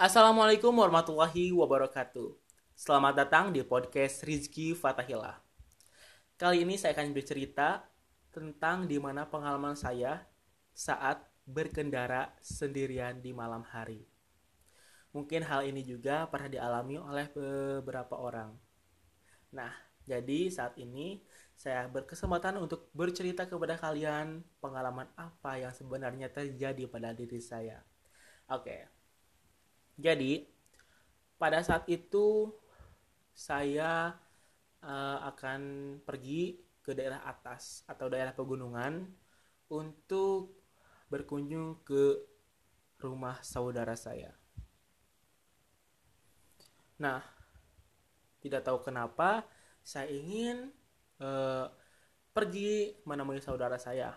Assalamualaikum warahmatullahi wabarakatuh. Selamat datang di podcast Rizky Fatahillah. Kali ini saya akan bercerita tentang di mana pengalaman saya saat berkendara sendirian di malam hari. Mungkin hal ini juga pernah dialami oleh beberapa orang. Nah, jadi saat ini saya berkesempatan untuk bercerita kepada kalian pengalaman apa yang sebenarnya terjadi pada diri saya. Oke. Jadi, pada saat itu saya uh, akan pergi ke daerah atas atau daerah pegunungan untuk berkunjung ke rumah saudara saya. Nah, tidak tahu kenapa saya ingin uh, pergi menemui saudara saya.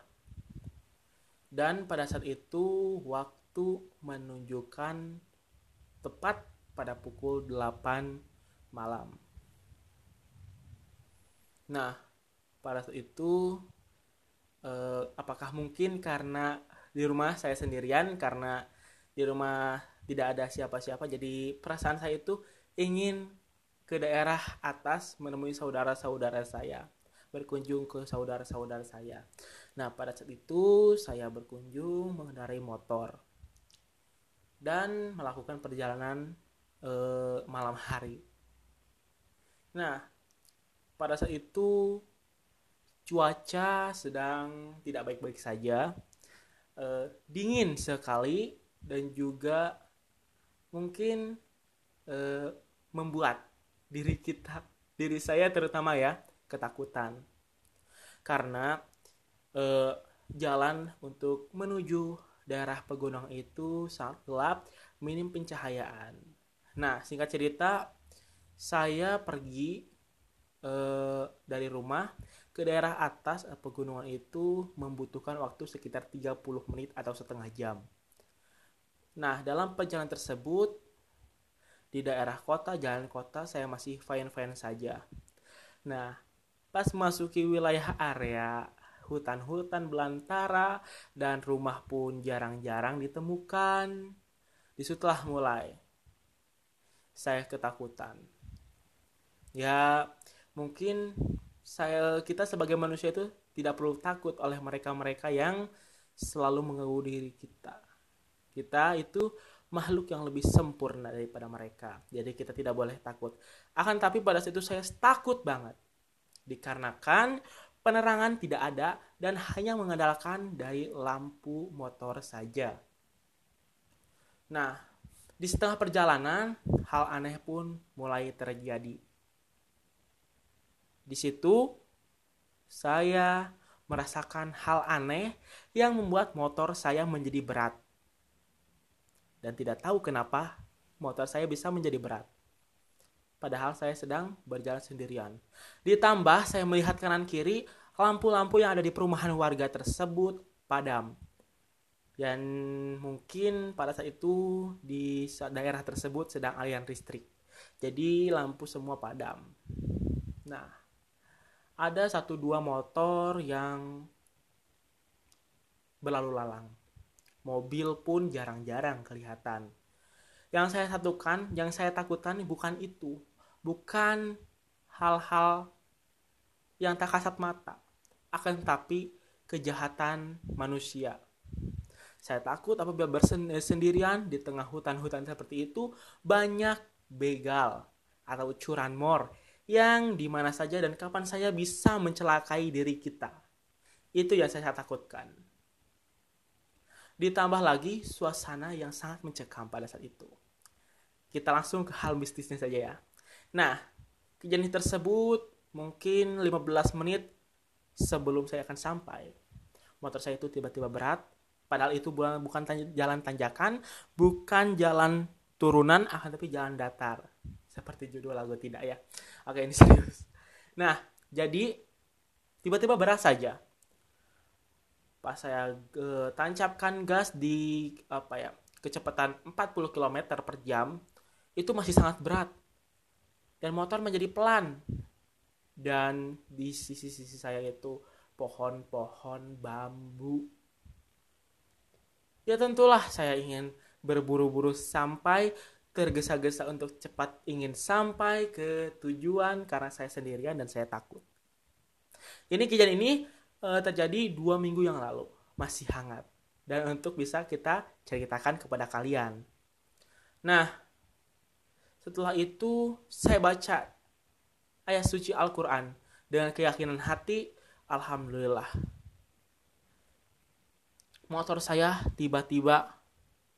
Dan pada saat itu waktu menunjukkan tepat pada pukul 8 malam. Nah, pada saat itu eh, apakah mungkin karena di rumah saya sendirian karena di rumah tidak ada siapa-siapa jadi perasaan saya itu ingin ke daerah atas menemui saudara-saudara saya berkunjung ke saudara-saudara saya. Nah, pada saat itu saya berkunjung mengendarai motor dan melakukan perjalanan eh, malam hari. Nah, pada saat itu cuaca sedang tidak baik-baik saja, eh, dingin sekali dan juga mungkin eh, membuat diri kita, diri saya terutama ya ketakutan karena eh, jalan untuk menuju daerah pegunungan itu sangat gelap, minim pencahayaan. Nah, singkat cerita, saya pergi eh, dari rumah ke daerah atas eh, pegunungan itu membutuhkan waktu sekitar 30 menit atau setengah jam. Nah, dalam perjalanan tersebut di daerah kota, jalan kota saya masih fine-fine saja. Nah, pas masuki wilayah area hutan-hutan belantara dan rumah pun jarang-jarang ditemukan. Di situlah mulai saya ketakutan. Ya, mungkin saya kita sebagai manusia itu tidak perlu takut oleh mereka-mereka yang selalu mengganggu diri kita. Kita itu makhluk yang lebih sempurna daripada mereka. Jadi kita tidak boleh takut. Akan tapi pada saat itu saya takut banget dikarenakan penerangan tidak ada dan hanya mengandalkan dari lampu motor saja. Nah, di setengah perjalanan, hal aneh pun mulai terjadi. Di situ, saya merasakan hal aneh yang membuat motor saya menjadi berat. Dan tidak tahu kenapa motor saya bisa menjadi berat padahal saya sedang berjalan sendirian. Ditambah saya melihat kanan kiri, lampu-lampu yang ada di perumahan warga tersebut padam. Dan mungkin pada saat itu di daerah tersebut sedang aliran listrik. Jadi lampu semua padam. Nah, ada satu dua motor yang berlalu lalang. Mobil pun jarang-jarang kelihatan. Yang saya satukan, yang saya takutkan bukan itu, bukan hal-hal yang tak kasat mata, akan tetapi kejahatan manusia. Saya takut apabila bersendirian di tengah hutan-hutan seperti itu banyak begal atau curanmor yang di mana saja dan kapan saya bisa mencelakai diri kita. Itu yang saya takutkan. Ditambah lagi suasana yang sangat mencekam pada saat itu. Kita langsung ke hal mistisnya saja ya. Nah, kejadian tersebut mungkin 15 menit sebelum saya akan sampai. Motor saya itu tiba-tiba berat, padahal itu bukan jalan tanjakan, bukan jalan turunan, akan tapi jalan datar. Seperti judul lagu tidak ya. Oke, ini serius. Nah, jadi tiba-tiba berat saja. Pas saya uh, tancapkan gas di apa ya, kecepatan 40 km per jam, itu masih sangat berat dan motor menjadi pelan dan di sisi-sisi saya itu pohon-pohon bambu ya tentulah saya ingin berburu-buru sampai tergesa-gesa untuk cepat ingin sampai ke tujuan karena saya sendirian dan saya takut. Ini kejadian ini e, terjadi dua minggu yang lalu, masih hangat. Dan untuk bisa kita ceritakan kepada kalian. Nah, setelah itu saya baca ayat suci Al-Quran dengan keyakinan hati, Alhamdulillah. Motor saya tiba-tiba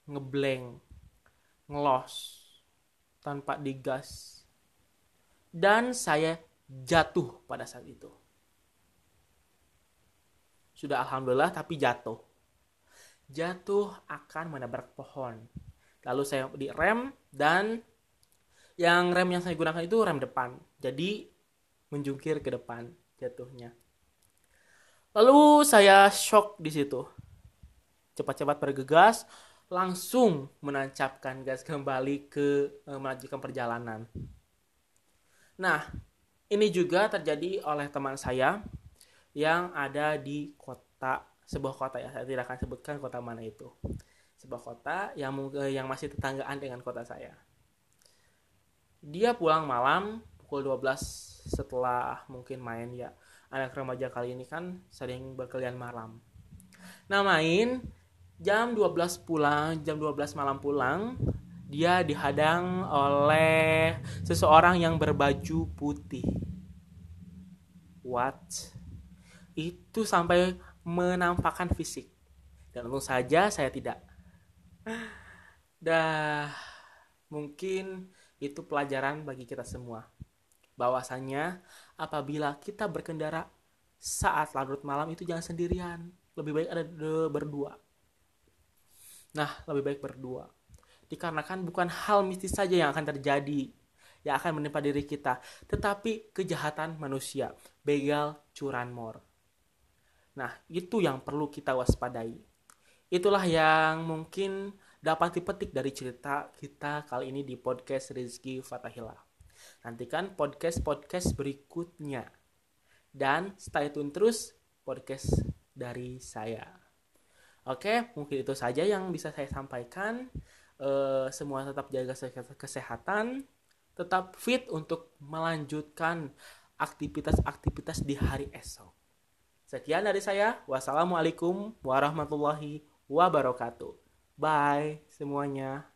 ngebleng ngelos tanpa digas dan saya jatuh pada saat itu sudah alhamdulillah tapi jatuh jatuh akan menabrak pohon lalu saya direm dan yang rem yang saya gunakan itu rem depan. Jadi menjungkir ke depan jatuhnya. Lalu saya shock di situ. Cepat-cepat bergegas langsung menancapkan gas kembali ke e, melanjutkan perjalanan. Nah, ini juga terjadi oleh teman saya yang ada di kota sebuah kota ya. Saya tidak akan sebutkan kota mana itu. Sebuah kota yang e, yang masih tetanggaan dengan kota saya dia pulang malam pukul 12 setelah mungkin main ya anak remaja kali ini kan sering berkelian malam nah main jam 12 pulang, jam 12 malam pulang, dia dihadang oleh seseorang yang berbaju putih. What? Itu sampai menampakkan fisik. Dan untung saja saya tidak. Dah mungkin itu pelajaran bagi kita semua. Bahwasanya apabila kita berkendara saat larut malam itu jangan sendirian. Lebih baik ada berdua Nah, lebih baik berdua. Dikarenakan bukan hal mistis saja yang akan terjadi yang akan menimpa diri kita, tetapi kejahatan manusia, begal, curanmor. Nah, itu yang perlu kita waspadai. Itulah yang mungkin dapat dipetik dari cerita kita kali ini di podcast Rizky Fatahila. Nantikan podcast-podcast berikutnya. Dan stay tune terus podcast dari saya. Oke, mungkin itu saja yang bisa saya sampaikan. Uh, semua tetap jaga kesehatan, tetap fit untuk melanjutkan aktivitas-aktivitas di hari esok. Sekian dari saya. Wassalamualaikum warahmatullahi wabarakatuh. Bye semuanya.